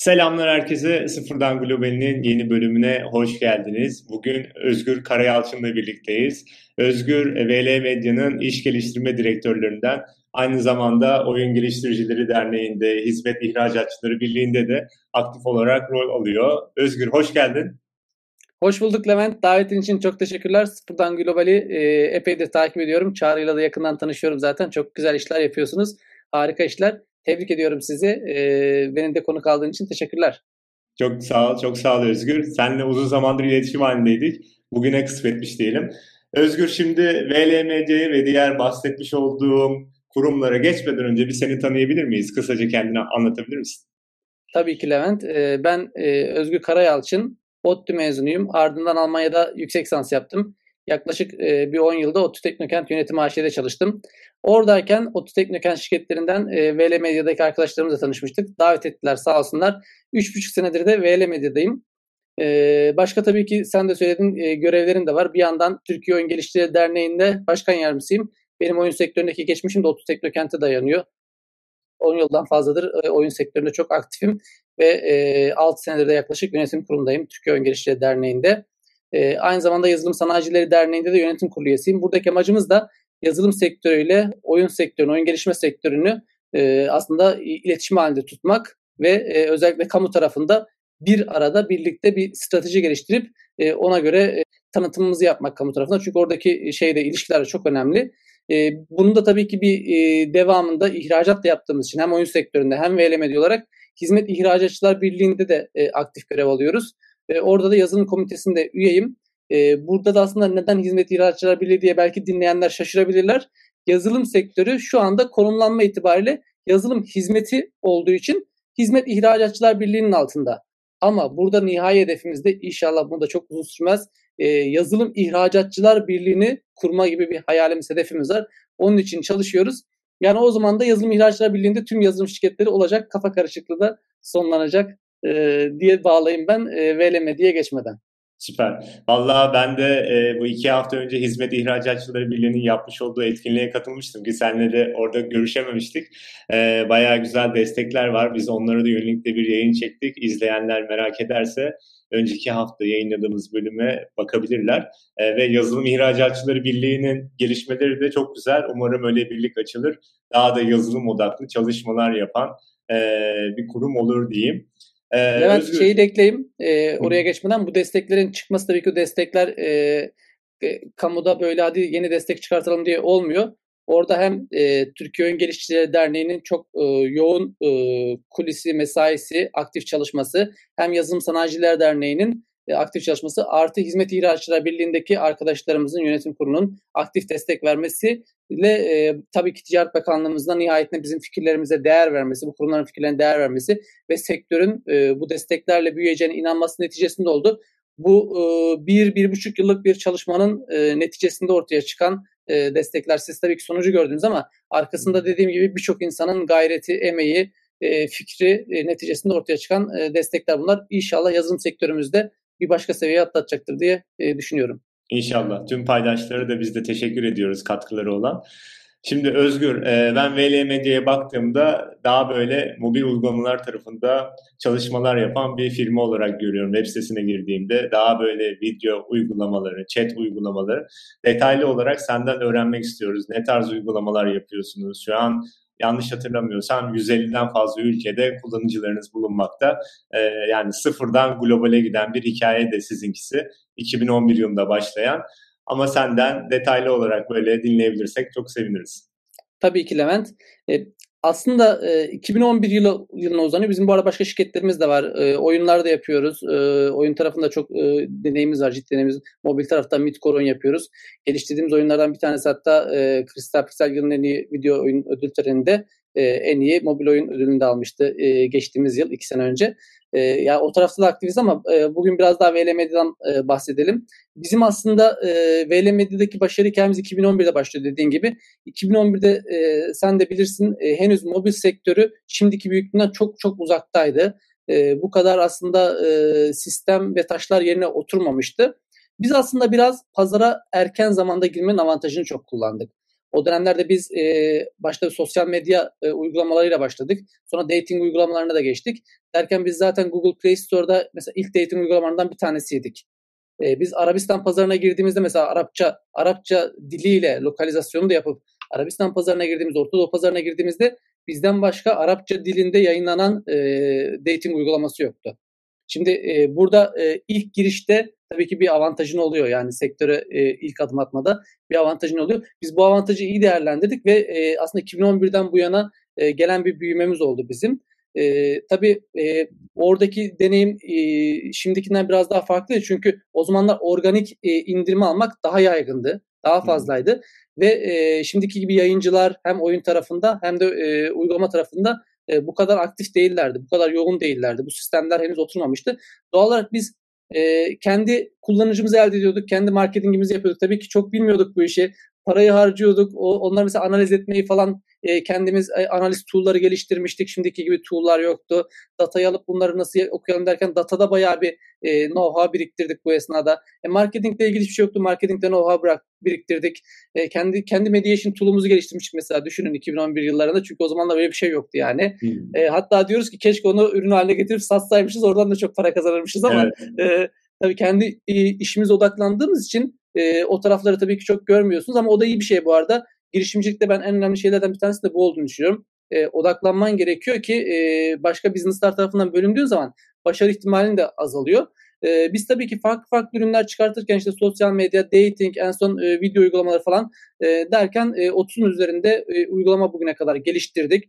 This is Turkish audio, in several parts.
Selamlar herkese. Sıfırdan Global'in yeni bölümüne hoş geldiniz. Bugün Özgür Karayalçın'la birlikteyiz. Özgür, VL Medya'nın iş geliştirme direktörlerinden, aynı zamanda Oyun Geliştiricileri Derneği'nde, Hizmet İhracatçıları Birliği'nde de aktif olarak rol alıyor. Özgür, hoş geldin. Hoş bulduk Levent. Davetin için çok teşekkürler. Sıfırdan Global'i e, epeydir takip ediyorum. Çağrı'yla da yakından tanışıyorum zaten. Çok güzel işler yapıyorsunuz. Harika işler. Tebrik ediyorum sizi. Ee, benim de konuk aldığın için teşekkürler. Çok sağ ol, çok sağ ol Özgür. Seninle uzun zamandır iletişim halindeydik. Bugüne kısmetmiş diyelim. Özgür şimdi VL Medya'yı ve diğer bahsetmiş olduğum kurumlara geçmeden önce bir seni tanıyabilir miyiz? Kısaca kendini anlatabilir misin? Tabii ki Levent. Ee, ben e, Özgür Karayalçın. ODTÜ mezunuyum. Ardından Almanya'da yüksek lisans yaptım. Yaklaşık e, bir 10 yılda ODTÜ Teknokent Yönetim AŞ'de çalıştım. Oradayken ODTÜ Teknokent şirketlerinden e, VL Medya'daki arkadaşlarımızla tanışmıştık. Davet ettiler sağ olsunlar. 3,5 senedir de VL Medya'dayım. E, başka tabii ki sen de söyledin e, görevlerim de var. Bir yandan Türkiye Oyun Geliştirici Derneği'nde başkan yardımcısıyım. Benim oyun sektöründeki geçmişim de ODTÜ Teknokent'e dayanıyor. 10 yıldan fazladır e, oyun sektöründe çok aktifim ve e, 6 senedir de yaklaşık yönetim kurulundayım Türkiye Oyun Geliştirici Derneği'nde. E, aynı zamanda Yazılım Sanayicileri Derneği'nde de yönetim kurulu üyesiyim. Buradaki amacımız da yazılım sektörüyle oyun sektörünü, oyun gelişme sektörünü e, aslında iletişim halinde tutmak ve e, özellikle kamu tarafında bir arada birlikte bir strateji geliştirip e, ona göre e, tanıtımımızı yapmak kamu tarafında. Çünkü oradaki şeyde ilişkiler çok önemli. E, bunun da tabii ki bir e, devamında ihracat da yaptığımız için hem oyun sektöründe hem VLM olarak Hizmet İhracatçılar Birliği'nde de e, aktif görev alıyoruz. E, orada da yazılım komitesinde üyeyim. E, burada da aslında neden Hizmet İhracatçılar Birliği diye belki dinleyenler şaşırabilirler. Yazılım sektörü şu anda konumlanma itibariyle yazılım hizmeti olduğu için Hizmet İhracatçılar Birliği'nin altında. Ama burada nihai hedefimizde inşallah bu da çok uzun sürmez. E, yazılım İhracatçılar Birliği'ni kurma gibi bir hayalimiz, hedefimiz var. Onun için çalışıyoruz. Yani o zaman da yazılım İhracatçılar Birliği'nde tüm yazılım şirketleri olacak. Kafa karışıklığı da sonlanacak e, diye bağlayayım ben e, VLM diye geçmeden. Süper. Vallahi ben de e, bu iki hafta önce Hizmet İhracatçıları Birliği'nin yapmış olduğu etkinliğe katılmıştım ki seninle de orada görüşememiştik. E, bayağı güzel destekler var. Biz onlara da yönelik de bir yayın çektik. İzleyenler merak ederse önceki hafta yayınladığımız bölüme bakabilirler. E, ve Yazılım İhracatçıları Birliği'nin gelişmeleri de çok güzel. Umarım öyle birlik açılır. Daha da yazılım odaklı çalışmalar yapan e, bir kurum olur diyeyim. Ee, Levent Özgür. şeyi de ekleyeyim. E, oraya geçmeden bu desteklerin çıkması tabii ki destekler e, e, kamuda böyle hadi yeni destek çıkartalım diye olmuyor. Orada hem e, Türkiye Oyun Geliştiricileri Derneği'nin çok e, yoğun e, kulisi, mesaisi, aktif çalışması hem Yazılım Sanayiciler Derneği'nin e, aktif çalışması artı Hizmet İhracatçılar Birliği'ndeki arkadaşlarımızın yönetim kurulunun aktif destek vermesi ile e, tabii ki Ticaret Bakanlığımızdan nihayetinde bizim fikirlerimize değer vermesi, bu kurumların fikirlerine değer vermesi ve sektörün e, bu desteklerle büyüyeceğine inanması neticesinde oldu. Bu e, bir, bir buçuk yıllık bir çalışmanın e, neticesinde ortaya çıkan e, destekler. Siz tabii ki sonucu gördünüz ama arkasında dediğim gibi birçok insanın gayreti, emeği, e, fikri e, neticesinde ortaya çıkan e, destekler bunlar. İnşallah yazılım sektörümüzde bir başka seviyeye atlatacaktır diye e, düşünüyorum. İnşallah. Tüm paydaşlara da biz de teşekkür ediyoruz katkıları olan. Şimdi Özgür, e, ben VL Medya'ya baktığımda daha böyle mobil uygulamalar tarafında çalışmalar yapan bir firma olarak görüyorum. Web sitesine girdiğimde daha böyle video uygulamaları, chat uygulamaları detaylı olarak senden öğrenmek istiyoruz. Ne tarz uygulamalar yapıyorsunuz? Şu an yanlış hatırlamıyorsam 150'den fazla ülkede kullanıcılarınız bulunmakta. Ee, yani sıfırdan globale giden bir hikaye de sizinkisi. 2011 yılında başlayan. Ama senden detaylı olarak böyle dinleyebilirsek çok seviniriz. Tabii ki Levent. E, aslında e, 2011 yılı, yılına uzanıyor. Bizim bu arada başka şirketlerimiz de var. E, oyunlar da yapıyoruz. E, oyun tarafında çok e, deneyimimiz var. Ciddi deneyimimiz. Mobil tarafta Midcore yapıyoruz. Geliştirdiğimiz oyunlardan bir tanesi hatta e, Crystal Pixel yılın en iyi video oyun ödül töreninde e, en iyi mobil oyun ödülünü de almıştı e, geçtiğimiz yıl, iki sene önce. E, yani o tarafta da aktifiz ama e, bugün biraz daha VL Medya'dan e, bahsedelim. Bizim aslında e, VL Medya'daki başarı hikayemiz 2011'de başlıyor dediğin gibi. 2011'de e, sen de bilirsin e, henüz mobil sektörü şimdiki büyüklüğünden çok çok uzaktaydı. E, bu kadar aslında e, sistem ve taşlar yerine oturmamıştı. Biz aslında biraz pazara erken zamanda girmenin avantajını çok kullandık. O dönemlerde biz e, başta sosyal medya e, uygulamalarıyla başladık. Sonra dating uygulamalarına da geçtik. Derken biz zaten Google Play Store'da mesela ilk dating uygulamalarından bir tanesiydik. E, biz Arabistan pazarına girdiğimizde mesela Arapça Arapça diliyle lokalizasyonu da yapıp Arabistan pazarına girdiğimizde, Orta Doğu pazarına girdiğimizde bizden başka Arapça dilinde yayınlanan e, dating uygulaması yoktu. Şimdi e, burada e, ilk girişte tabii ki bir avantajın oluyor yani sektöre e, ilk adım atmada bir avantajın oluyor. Biz bu avantajı iyi değerlendirdik ve e, aslında 2011'den bu yana e, gelen bir büyümemiz oldu bizim. E, tabii e, oradaki deneyim e, şimdikinden biraz daha farklı çünkü o zamanlar organik e, indirme almak daha yaygındı, daha fazlaydı. Hmm. Ve e, şimdiki gibi yayıncılar hem oyun tarafında hem de e, uygulama tarafında e, bu kadar aktif değillerdi, bu kadar yoğun değillerdi. Bu sistemler henüz oturmamıştı. Doğal olarak biz e, kendi kullanıcımızı elde ediyorduk, kendi marketingimizi yapıyorduk. Tabii ki çok bilmiyorduk bu işi. Parayı harcıyorduk. O, onları mesela analiz etmeyi falan e, kendimiz e, analiz tool'ları geliştirmiştik. Şimdiki gibi tool'lar yoktu. Datayı alıp bunları nasıl okuyalım derken datada bayağı bir e, know-how biriktirdik bu esnada. E, marketingle ilgili hiçbir şey yoktu. Marketingde know-how bırak, biriktirdik. E, kendi kendi mediation tool'umuzu geliştirmiştik mesela düşünün 2011 yıllarında. Çünkü o zamanlar böyle bir şey yoktu yani. Hmm. E, hatta diyoruz ki keşke onu ürün haline getirip satsaymışız. Oradan da çok para kazanırmışız ama evet. e, tabii kendi e, işimize odaklandığımız için e, o tarafları tabii ki çok görmüyorsunuz ama o da iyi bir şey bu arada girişimcilikte ben en önemli şeylerden bir tanesi de bu olduğunu düşünüyorum. E, odaklanman gerekiyor ki e, başka businesslar tarafından bölündüğün zaman başarı ihtimalin de azalıyor. E, biz tabii ki farklı farklı ürünler çıkartırken işte sosyal medya, dating, en son e, video uygulamaları falan e, derken e, 30'un üzerinde e, uygulama bugüne kadar geliştirdik.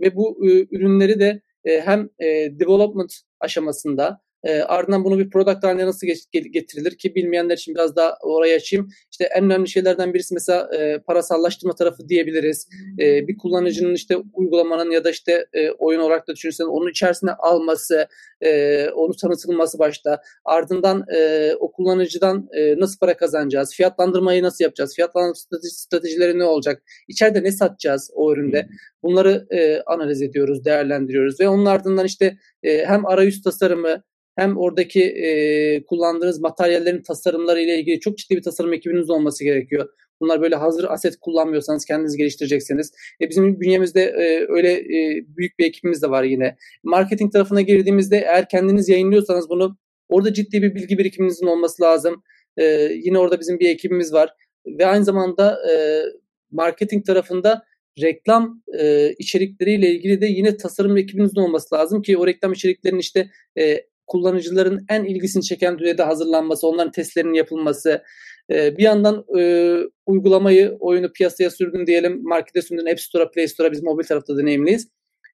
Ve bu e, ürünleri de e, hem e, development aşamasında e, ardından bunu bir product haline nasıl getirilir ki bilmeyenler için biraz daha oraya açayım. İşte en önemli şeylerden birisi mesela e, parasallaştırma tarafı diyebiliriz. E, bir kullanıcının işte uygulamanın ya da işte e, oyun olarak da düşünürsen onun içerisine alması, e, onu tanıtılması başta. Ardından e, o kullanıcıdan e, nasıl para kazanacağız? Fiyatlandırmayı nasıl yapacağız? Fiyatlandırma stratejileri ne olacak? İçeride ne satacağız o üründe? Bunları e, analiz ediyoruz, değerlendiriyoruz ve onun ardından işte e, hem arayüz tasarımı hem oradaki e, kullandığınız materyallerin tasarımları ile ilgili çok ciddi bir tasarım ekibiniz olması gerekiyor. Bunlar böyle hazır aset kullanmıyorsanız kendiniz geliştireceksiniz. E, bizim bünyemizde e, öyle e, büyük bir ekibimiz de var yine. Marketing tarafına girdiğimizde eğer kendiniz yayınlıyorsanız bunu orada ciddi bir bilgi birikiminizin olması lazım. E, yine orada bizim bir ekibimiz var. Ve aynı zamanda e, marketing tarafında reklam e, içerikleriyle ilgili de yine tasarım ekibinizin olması lazım ki o reklam içeriklerinin işte e, kullanıcıların en ilgisini çeken düzeyde hazırlanması, onların testlerinin yapılması, e, bir yandan e, uygulamayı, oyunu piyasaya sürdün diyelim, markete sürdün, App Store'a, Play Store'a biz mobil tarafta deneyimliyiz.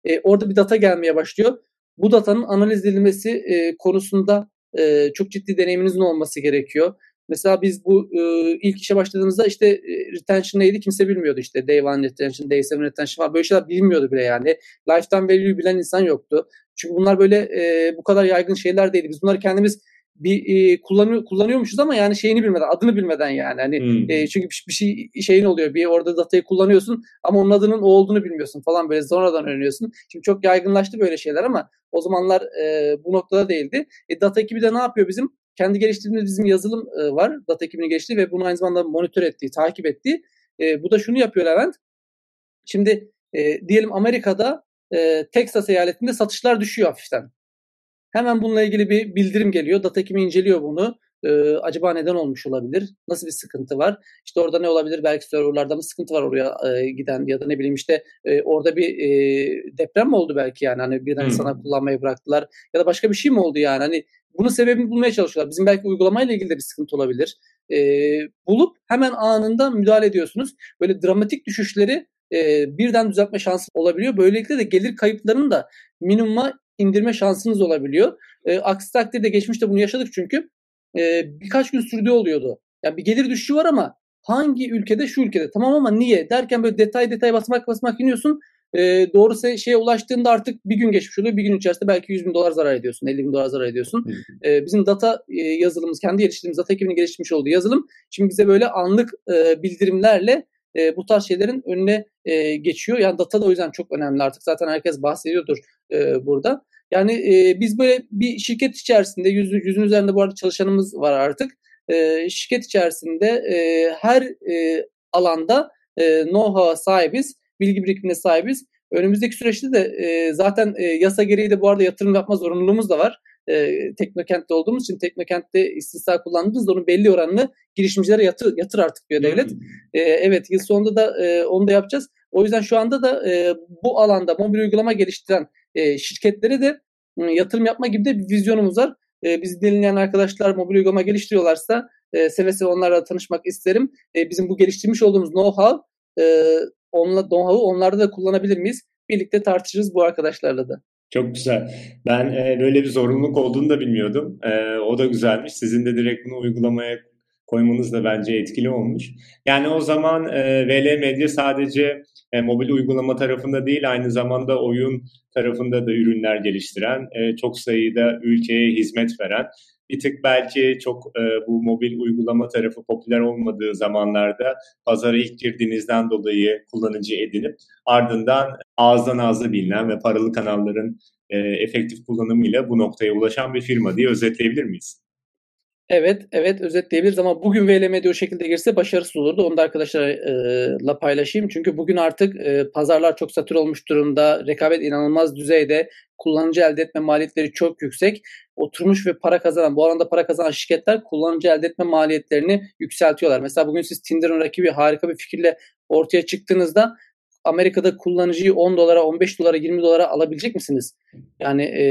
E, orada bir data gelmeye başlıyor. Bu datanın analiz edilmesi konusunda çok ciddi deneyiminizin olması gerekiyor. Mesela biz bu ilk işe başladığımızda işte retention neydi kimse bilmiyordu işte day one retention, day seven retention var. Böyle şeyler bilmiyordu bile yani. Lifetime value bilen insan yoktu. Çünkü bunlar böyle e, bu kadar yaygın şeyler değildi. Biz bunları kendimiz bir e, kullanıyor kullanıyormuşuz ama yani şeyini bilmeden, adını bilmeden yani. Hani hmm. e, çünkü bir, bir şey şeyin oluyor. Bir orada datayı kullanıyorsun ama onun adının o olduğunu bilmiyorsun falan böyle sonradan öğreniyorsun. Şimdi çok yaygınlaştı böyle şeyler ama o zamanlar e, bu noktada değildi. E, data ekibi de ne yapıyor bizim? Kendi geliştirdiğimiz bizim yazılım e, var. Data ekibini geliştirdi ve bunu aynı zamanda monitör ettiği, takip ettiği. E, bu da şunu yapıyor Levent. Şimdi e, diyelim Amerika'da e, Texas eyaletinde satışlar düşüyor hafiften. Hemen bununla ilgili bir bildirim geliyor. Data kimi inceliyor bunu. Ee, acaba neden olmuş olabilir? Nasıl bir sıkıntı var? İşte orada ne olabilir? Belki serverlarda mı sıkıntı var oraya e, giden ya da ne bileyim işte e, orada bir e, deprem mi oldu belki yani hani birden hmm. sana kullanmayı bıraktılar ya da başka bir şey mi oldu yani hani bunun sebebini bulmaya çalışıyorlar. Bizim belki uygulamayla ilgili de bir sıkıntı olabilir. E, bulup hemen anında müdahale ediyorsunuz. Böyle dramatik düşüşleri e, birden düzeltme şansı olabiliyor. Böylelikle de gelir kayıplarını da minimuma indirme şansınız olabiliyor. E, aksi takdirde geçmişte bunu yaşadık çünkü e, birkaç gün sürdüğü oluyordu. Yani bir gelir düşüşü var ama hangi ülkede şu ülkede tamam ama niye derken böyle detay detay basmak basmak iniyorsun. E, doğru şeye ulaştığında artık bir gün geçmiş oluyor. Bir gün içerisinde belki 100 bin dolar zarar ediyorsun. 50 bin dolar zarar ediyorsun. E, bizim data e, yazılımımız, kendi geliştirdiğimiz data ekibinin geliştirmiş olduğu yazılım şimdi bize böyle anlık e, bildirimlerle e, bu tarz şeylerin önüne e, geçiyor. Yani data da o yüzden çok önemli artık. Zaten herkes bahsediyordur e, burada. Yani e, biz böyle bir şirket içerisinde yüz, yüzün üzerinde bu arada çalışanımız var artık. E, şirket içerisinde e, her e, alanda e, know-how'a sahibiz, bilgi birikimine sahibiz. Önümüzdeki süreçte de e, zaten e, yasa gereği de bu arada yatırım yapma zorunluluğumuz da var. E, teknokentte olduğumuz için teknokentte istisna kullandığımız onun belli oranını girişimcilere yatır, yatır artık diyor devlet. E, evet yıl sonunda da e, onu da yapacağız. O yüzden şu anda da e, bu alanda mobil uygulama geliştiren e, şirketlere de e, yatırım yapma gibi de bir vizyonumuz var. E, bizi dinleyen arkadaşlar mobil uygulama geliştiriyorlarsa e, seve seve onlarla tanışmak isterim. E, bizim bu geliştirmiş olduğumuz know-how e, onla know-how'u onlarda da kullanabilir miyiz? Birlikte tartışırız bu arkadaşlarla da. Çok güzel. Ben e, böyle bir zorunluluk olduğunu da bilmiyordum. E, o da güzelmiş. Sizin de direkt bunu uygulamaya koymanız da bence etkili olmuş. Yani o zaman e, VL Medya sadece e, mobil uygulama tarafında değil aynı zamanda oyun tarafında da ürünler geliştiren, e, çok sayıda ülkeye hizmet veren bir tık belki çok e, bu mobil uygulama tarafı popüler olmadığı zamanlarda pazara ilk girdiğinizden dolayı kullanıcı edinip ardından ağızdan ağza bilinen ve paralı kanalların e, efektif kullanımıyla bu noktaya ulaşan bir firma diye özetleyebilir miyiz? Evet, evet özetleyebiliriz ama bugün VLM'de o şekilde girse başarısız olurdu. Onu da arkadaşlarla paylaşayım. Çünkü bugün artık e, pazarlar çok satır olmuş durumda. Rekabet inanılmaz düzeyde. Kullanıcı elde etme maliyetleri çok yüksek. Oturmuş ve para kazanan, bu alanda para kazanan şirketler kullanıcı elde etme maliyetlerini yükseltiyorlar. Mesela bugün siz Tinder'ın rakibi harika bir fikirle ortaya çıktığınızda Amerika'da kullanıcıyı 10 dolara, 15 dolara, 20 dolara alabilecek misiniz? Yani e,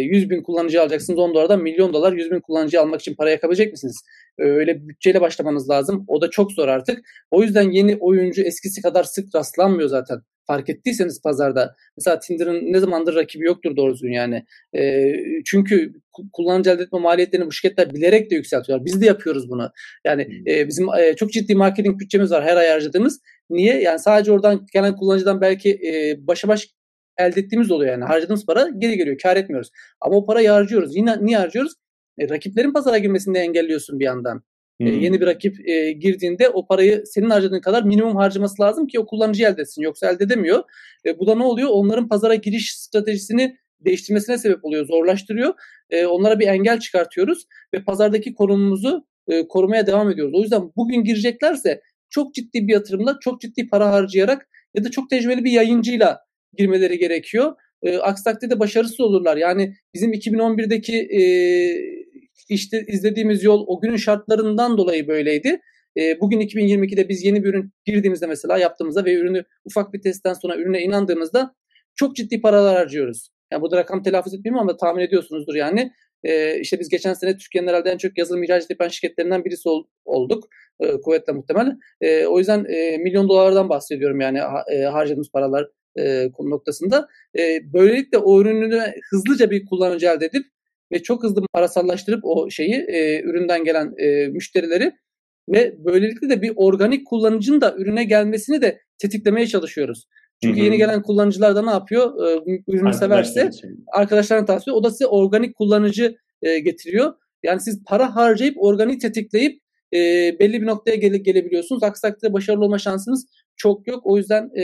100 bin kullanıcı alacaksınız 10 dolardan milyon dolar 100 bin kullanıcı almak için para yakabilecek misiniz? Öyle bir bütçeyle başlamanız lazım. O da çok zor artık. O yüzden yeni oyuncu eskisi kadar sık rastlanmıyor zaten. Fark ettiyseniz pazarda. Mesela Tinder'ın ne zamandır rakibi yoktur doğru düzgün yani. E, çünkü kullanıcı elde etme maliyetlerini bu şirketler bilerek de yükseltiyorlar. Biz de yapıyoruz bunu. Yani e, bizim e, çok ciddi marketing bütçemiz var her ay harcadığımız. Niye? Yani sadece oradan gelen kullanıcıdan belki e, başa baş elde ettiğimiz oluyor yani. Harcadığımız para geri geliyor. Kar etmiyoruz. Ama o parayı harcıyoruz. Yine niye harcıyoruz? E, rakiplerin pazara girmesini de engelliyorsun bir yandan. E, hmm. E, yeni bir rakip e, girdiğinde o parayı senin harcadığın kadar minimum harcaması lazım ki o kullanıcı elde etsin. Yoksa elde edemiyor. E, bu da ne oluyor? Onların pazara giriş stratejisini değiştirmesine sebep oluyor. Zorlaştırıyor. E, onlara bir engel çıkartıyoruz ve pazardaki konumumuzu e, korumaya devam ediyoruz. O yüzden bugün gireceklerse çok ciddi bir yatırımla, çok ciddi para harcayarak ya da çok tecrübeli bir yayıncıyla girmeleri gerekiyor. E, aksi takdirde başarısız olurlar. Yani bizim 2011'deki e, işte izlediğimiz yol o günün şartlarından dolayı böyleydi. E, bugün 2022'de biz yeni bir ürün girdiğimizde mesela yaptığımızda ve ürünü ufak bir testten sonra ürüne inandığımızda çok ciddi paralar harcıyoruz. Yani bu da rakam telaffuz etmeyeyim ama tahmin ediyorsunuzdur yani. E, işte biz geçen sene Türkiye'nin herhalde en çok yazılım ihracat yapan şirketlerinden birisi ol, olduk. E, kuvvetle muhtemel. E, o yüzden e, milyon dolardan bahsediyorum yani e, harcadığımız paralar e, noktasında. E, böylelikle o ürününü hızlıca bir kullanıcı elde edip ve çok hızlı parasallaştırıp o şeyi e, üründen gelen e, müşterileri ve böylelikle de bir organik kullanıcının da ürüne gelmesini de tetiklemeye çalışıyoruz. Çünkü Hı-hı. yeni gelen kullanıcılar da ne yapıyor? Ee, ürünü severse arkadaşlarına tavsiye o da size organik kullanıcı e, getiriyor. Yani siz para harcayıp organik tetikleyip e, belli bir noktaya gele, gelebiliyorsunuz. Aksi takdirde başarılı olma şansınız çok yok. O yüzden e,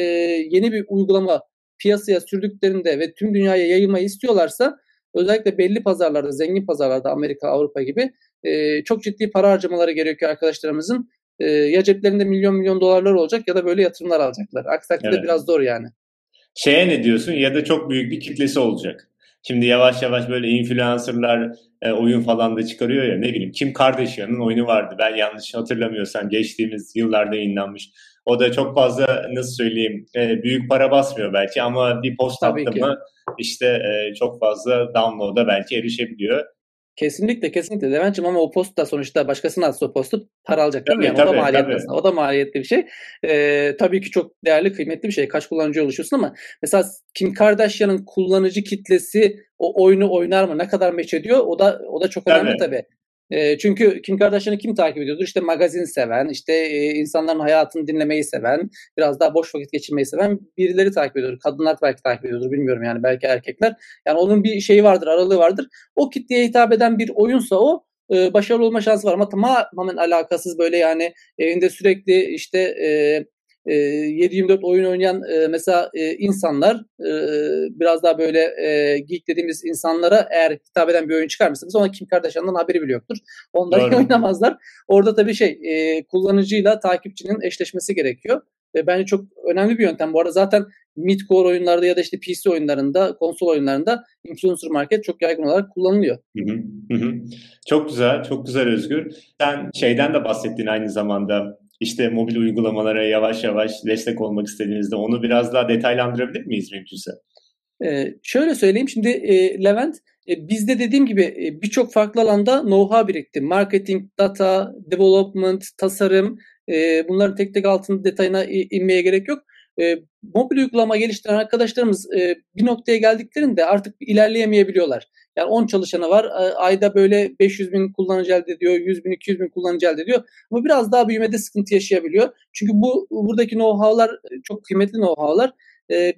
yeni bir uygulama piyasaya sürdüklerinde ve tüm dünyaya yayılmayı istiyorlarsa özellikle belli pazarlarda, zengin pazarlarda Amerika, Avrupa gibi e, çok ciddi para harcamaları gerekiyor arkadaşlarımızın e, ya ceplerinde milyon milyon dolarlar olacak ya da böyle yatırımlar alacaklar. Aksi takdirde evet. biraz zor yani. Şeye ne diyorsun ya da çok büyük bir kitlesi olacak. Şimdi yavaş yavaş böyle influencerlar e, oyun falan da çıkarıyor ya ne bileyim Kim Kardashian'ın oyunu vardı ben yanlış hatırlamıyorsam geçtiğimiz yıllarda yayınlanmış. O da çok fazla nasıl söyleyeyim e, büyük para basmıyor belki ama bir post Tabii attı mı işte e, çok fazla download'a belki erişebiliyor. Kesinlikle kesinlikle Levent'ciğim ama o post da sonuçta başkasının atsa o postu para alacak değil mi? Yani tabii, o da maliyetli tabii. O da maliyetli bir şey. Ee, tabii ki çok değerli kıymetli bir şey. Kaç kullanıcı oluşuyorsun ama mesela Kim Kardashian'ın kullanıcı kitlesi o oyunu oynar mı? Ne kadar meç ediyor? O da o da çok önemli tabii. tabii. E, çünkü Kim Kardashian'ı kim takip ediyordur? İşte magazin seven, işte e, insanların hayatını dinlemeyi seven, biraz daha boş vakit geçirmeyi seven birileri takip ediyordur. Kadınlar belki takip ediyordur bilmiyorum yani belki erkekler. Yani onun bir şeyi vardır, aralığı vardır. O kitleye hitap eden bir oyunsa o e, başarılı olma şansı var ama tamamen alakasız böyle yani evinde sürekli işte e, e, 7-24 oyun oynayan e, mesela e, insanlar e, biraz daha böyle e, geek dediğimiz insanlara eğer hitap eden bir oyun çıkarmışsanız ona Kim Kardashian'dan haberi bile yoktur. Onlar oynamazlar. Orada tabii şey e, kullanıcıyla takipçinin eşleşmesi gerekiyor. e, bence çok önemli bir yöntem. Bu arada zaten mid-core oyunlarda ya da işte PC oyunlarında, konsol oyunlarında influencer market çok yaygın olarak kullanılıyor. Hı hı, hı. Çok güzel, çok güzel Özgür. Sen şeyden de bahsettin aynı zamanda. İşte mobil uygulamalara yavaş yavaş destek olmak istediğinizde onu biraz daha detaylandırabilir miyiz mümkünse? Ee, şöyle söyleyeyim şimdi e, Levent e, bizde dediğim gibi e, birçok farklı alanda know-how birikti. Marketing, data, development, tasarım e, bunların tek tek altında detayına inmeye gerek yok. E, mobil uygulama geliştiren arkadaşlarımız e, bir noktaya geldiklerinde artık ilerleyemeyebiliyorlar. Yani 10 çalışanı var. Ayda böyle 500 bin kullanıcı elde ediyor. 100 bin, 200 bin kullanıcı elde ediyor. Ama biraz daha büyümede sıkıntı yaşayabiliyor. Çünkü bu buradaki know-how'lar çok kıymetli know-how'lar.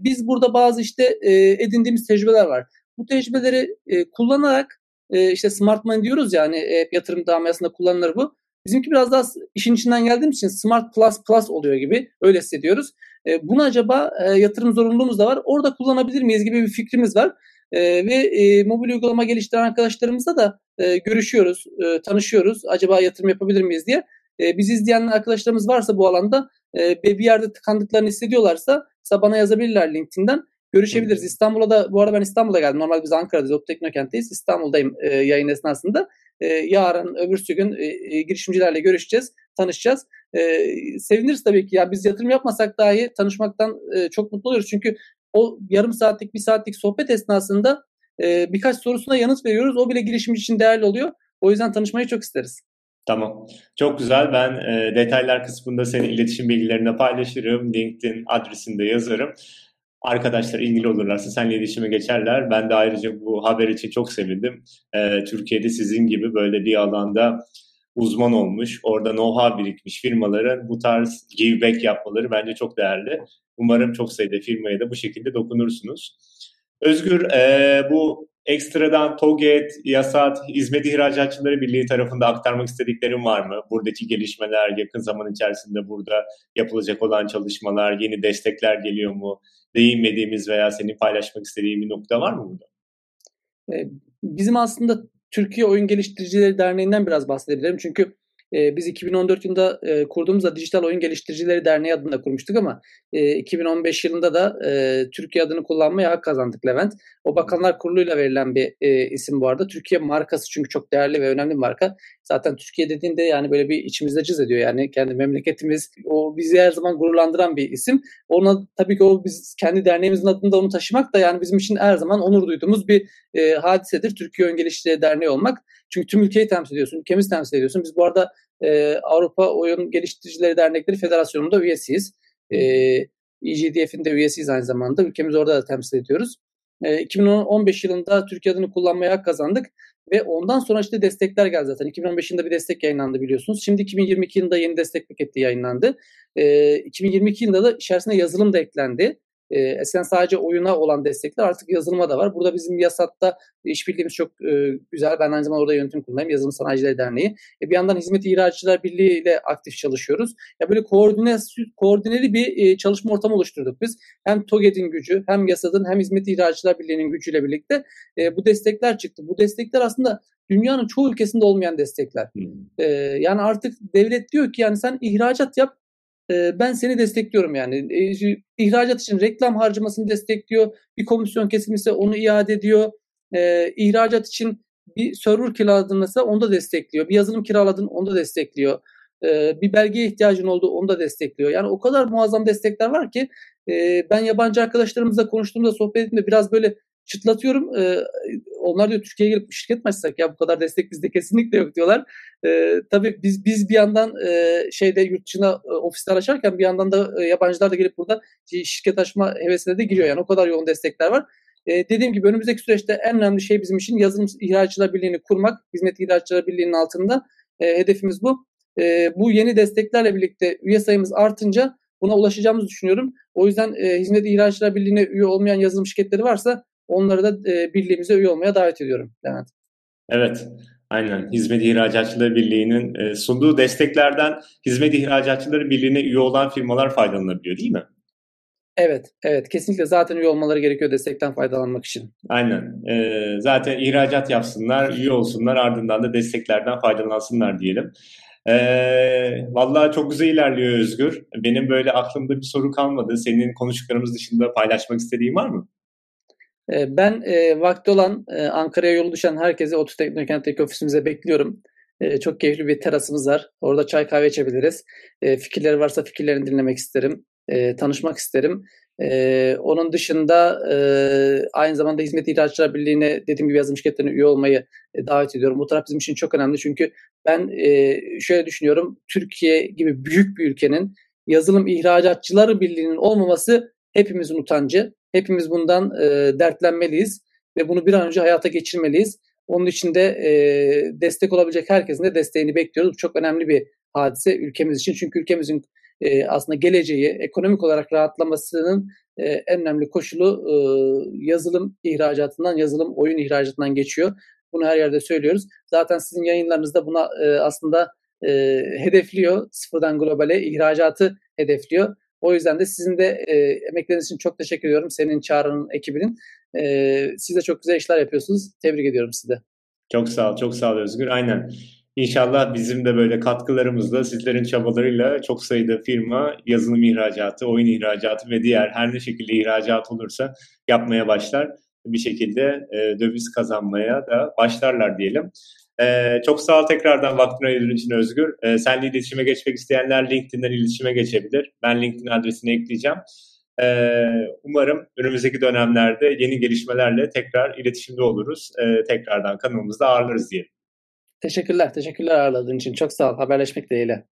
Biz burada bazı işte edindiğimiz tecrübeler var. Bu tecrübeleri kullanarak işte smart money diyoruz yani hep yatırım camiasında kullanılır bu. Bizimki biraz daha işin içinden geldiğimiz için Smart Plus Plus oluyor gibi öyle hissediyoruz. E, bunu acaba e, yatırım zorunluluğumuz da var. Orada kullanabilir miyiz gibi bir fikrimiz var. E, ve e, mobil uygulama geliştiren arkadaşlarımızla da e, görüşüyoruz, e, tanışıyoruz. Acaba yatırım yapabilir miyiz diye. E, bizi izleyen arkadaşlarımız varsa bu alanda e, bir yerde tıkandıklarını hissediyorlarsa bana yazabilirler LinkedIn'den. Görüşebiliriz. İstanbul'a da bu arada ben İstanbul'a geldim. Normal biz Ankara'dayız. Op Teknokent'teyiz. İstanbul'dayım e, yayın esnasında. E, yarın öbürsü gün e, e, girişimcilerle görüşeceğiz, tanışacağız. E, seviniriz tabii ki. Ya biz yatırım yapmasak dahi tanışmaktan e, çok mutlu oluruz. Çünkü o yarım saatlik, bir saatlik sohbet esnasında e, birkaç sorusuna yanıt veriyoruz. O bile girişimci için değerli oluyor. O yüzden tanışmayı çok isteriz. Tamam. Çok güzel. Ben e, detaylar kısmında senin iletişim bilgilerini paylaşırım. LinkedIn adresinde yazarım arkadaşlar ilgili olurlarsa seninle iletişime geçerler. Ben de ayrıca bu haber için çok sevindim. Ee, Türkiye'de sizin gibi böyle bir alanda uzman olmuş, orada know-how birikmiş firmaların bu tarz give back yapmaları bence çok değerli. Umarım çok sayıda firmaya da bu şekilde dokunursunuz. Özgür, e, bu ekstradan TOGET, YASAT, Hizmet İhracatçıları Birliği tarafında aktarmak istediklerim var mı? Buradaki gelişmeler, yakın zaman içerisinde burada yapılacak olan çalışmalar, yeni destekler geliyor mu? değinmediğimiz veya senin paylaşmak istediğin bir nokta var mı burada? Ee, bizim aslında Türkiye Oyun Geliştiricileri Derneği'nden biraz bahsedebilirim. Çünkü e, biz 2014 yılında e, kurduğumuzda Dijital Oyun Geliştiricileri Derneği adında kurmuştuk ama e, 2015 yılında da e, Türkiye adını kullanmaya hak kazandık Levent. O Bakanlar Kurulu'yla verilen bir e, isim bu arada. Türkiye markası çünkü çok değerli ve önemli bir marka. Zaten Türkiye dediğinde yani böyle bir içimizde cız ediyor. Yani kendi memleketimiz o bizi her zaman gururlandıran bir isim. Ona tabii ki o biz kendi derneğimizin adında onu taşımak da yani bizim için her zaman onur duyduğumuz bir e, hadisedir. Türkiye Oyun Geliştiricileri Derneği olmak. Çünkü tüm ülkeyi temsil ediyorsun, ülkemizi temsil ediyorsun. Biz bu arada e, Avrupa Oyun Geliştiricileri Dernekleri Federasyonu'nda üyesiyiz. E, EGDF'in de üyesiyiz aynı zamanda. Ülkemizi orada da temsil ediyoruz. E, 2015 yılında Türkiye adını kullanmaya hak kazandık. Ve ondan sonra işte destekler geldi zaten. 2015 yılında bir destek yayınlandı biliyorsunuz. Şimdi 2022 yılında yeni destek paketi yayınlandı. E, 2022 yılında da içerisine yazılım da eklendi. E, eskiden sadece oyuna olan destekler artık yazılıma da var. Burada bizim Yasat'ta işbirliğimiz çok e, güzel. Ben aynı zamanda orada yönetim kurulundayım. Yazılım Sanayicileri Derneği. E, bir yandan Hizmet İhracatçılar Birliği ile aktif çalışıyoruz. Ya böyle koordine, koordineli bir e, çalışma ortamı oluşturduk biz. Hem TOGED'in gücü, hem Yasat'ın, hem Hizmet İhracatçılar Birliği'nin gücüyle birlikte e, bu destekler çıktı. Bu destekler aslında dünyanın çoğu ülkesinde olmayan destekler. Hmm. E, yani artık devlet diyor ki yani sen ihracat yap ben seni destekliyorum yani. İhracat için reklam harcamasını destekliyor. Bir komisyon kesilmişse onu iade ediyor. İhracat için bir server kiraladın mesela onu da destekliyor. Bir yazılım kiraladın onu da destekliyor. Bir belgeye ihtiyacın oldu onu da destekliyor. Yani o kadar muazzam destekler var ki ben yabancı arkadaşlarımızla konuştuğumda sohbet ettiğimde biraz böyle çıtlatıyorum. E, onlar diyor Türkiye'ye gelip şirket mi açsak ya bu kadar destek bizde kesinlikle yok diyorlar. E, tabii biz biz bir yandan e, şeyde yurt dışına e, ofisler açarken bir yandan da e, yabancılar da gelip burada şirket açma hevesine de giriyor. Yani o kadar yoğun destekler var. E, dediğim gibi önümüzdeki süreçte en önemli şey bizim için yazılım ihracatçılar birliğini kurmak. Hizmet ihracatçılar birliğinin altında e, hedefimiz bu. E, bu yeni desteklerle birlikte üye sayımız artınca buna ulaşacağımızı düşünüyorum. O yüzden e, Hizmet İhracatçılar Birliği'ne üye olmayan yazılım şirketleri varsa Onları da e, birliğimize üye olmaya davet ediyorum Levent. Evet. Aynen. Hizmet İhracatçıları Birliği'nin e, sunduğu desteklerden Hizmet İhracatçıları Birliği'ne üye olan firmalar faydalanabiliyor değil mi? Evet, evet. Kesinlikle zaten üye olmaları gerekiyor destekten faydalanmak için. Aynen. Ee, zaten ihracat yapsınlar, üye olsunlar, ardından da desteklerden faydalansınlar diyelim. Ee, vallahi çok güzel ilerliyor Özgür. Benim böyle aklımda bir soru kalmadı. Senin konuştuklarımız dışında paylaşmak istediğin var mı? Ee, ben e, vakti olan e, Ankara'ya yolu düşen herkesi Otu Teknokent'teki ofisimize bekliyorum. E, çok keyifli bir terasımız var. Orada çay kahve içebiliriz. E, fikirleri varsa fikirlerini dinlemek isterim. E, tanışmak isterim. E, onun dışında e, aynı zamanda Hizmet İhracatçılar Birliği'ne dediğim gibi yazılım şirketlerine üye olmayı e, davet ediyorum. Bu taraf bizim için çok önemli çünkü ben e, şöyle düşünüyorum. Türkiye gibi büyük bir ülkenin yazılım ihracatçıları birliğinin olmaması hepimizin utancı. Hepimiz bundan e, dertlenmeliyiz ve bunu bir an önce hayata geçirmeliyiz. Onun için de e, destek olabilecek herkesin de desteğini bekliyoruz. Bu çok önemli bir hadise ülkemiz için. Çünkü ülkemizin e, aslında geleceği, ekonomik olarak rahatlamasının e, en önemli koşulu e, yazılım ihracatından, yazılım oyun ihracatından geçiyor. Bunu her yerde söylüyoruz. Zaten sizin yayınlarınızda buna e, aslında e, hedefliyor. Sıfırdan globale ihracatı hedefliyor. O yüzden de sizin de e, emekleriniz için çok teşekkür ediyorum. Senin Çağrı'nın ekibinin. E, siz de çok güzel işler yapıyorsunuz. Tebrik ediyorum sizi Çok sağ ol, çok sağ ol Özgür. Aynen. İnşallah bizim de böyle katkılarımızla, sizlerin çabalarıyla çok sayıda firma yazılım ihracatı, oyun ihracatı ve diğer her ne şekilde ihracat olursa yapmaya başlar. Bir şekilde e, döviz kazanmaya da başlarlar diyelim. Ee, çok sağ ol tekrardan vaktini ayırdığın için Özgür. Ee, seninle iletişime geçmek isteyenler LinkedIn'den iletişime geçebilir. Ben LinkedIn adresini ekleyeceğim. Ee, umarım önümüzdeki dönemlerde yeni gelişmelerle tekrar iletişimde oluruz. Ee, tekrardan kanalımızda ağırlarız diyelim. Teşekkürler. Teşekkürler ağırladığın için. Çok sağ ol. Haberleşmek dileğiyle.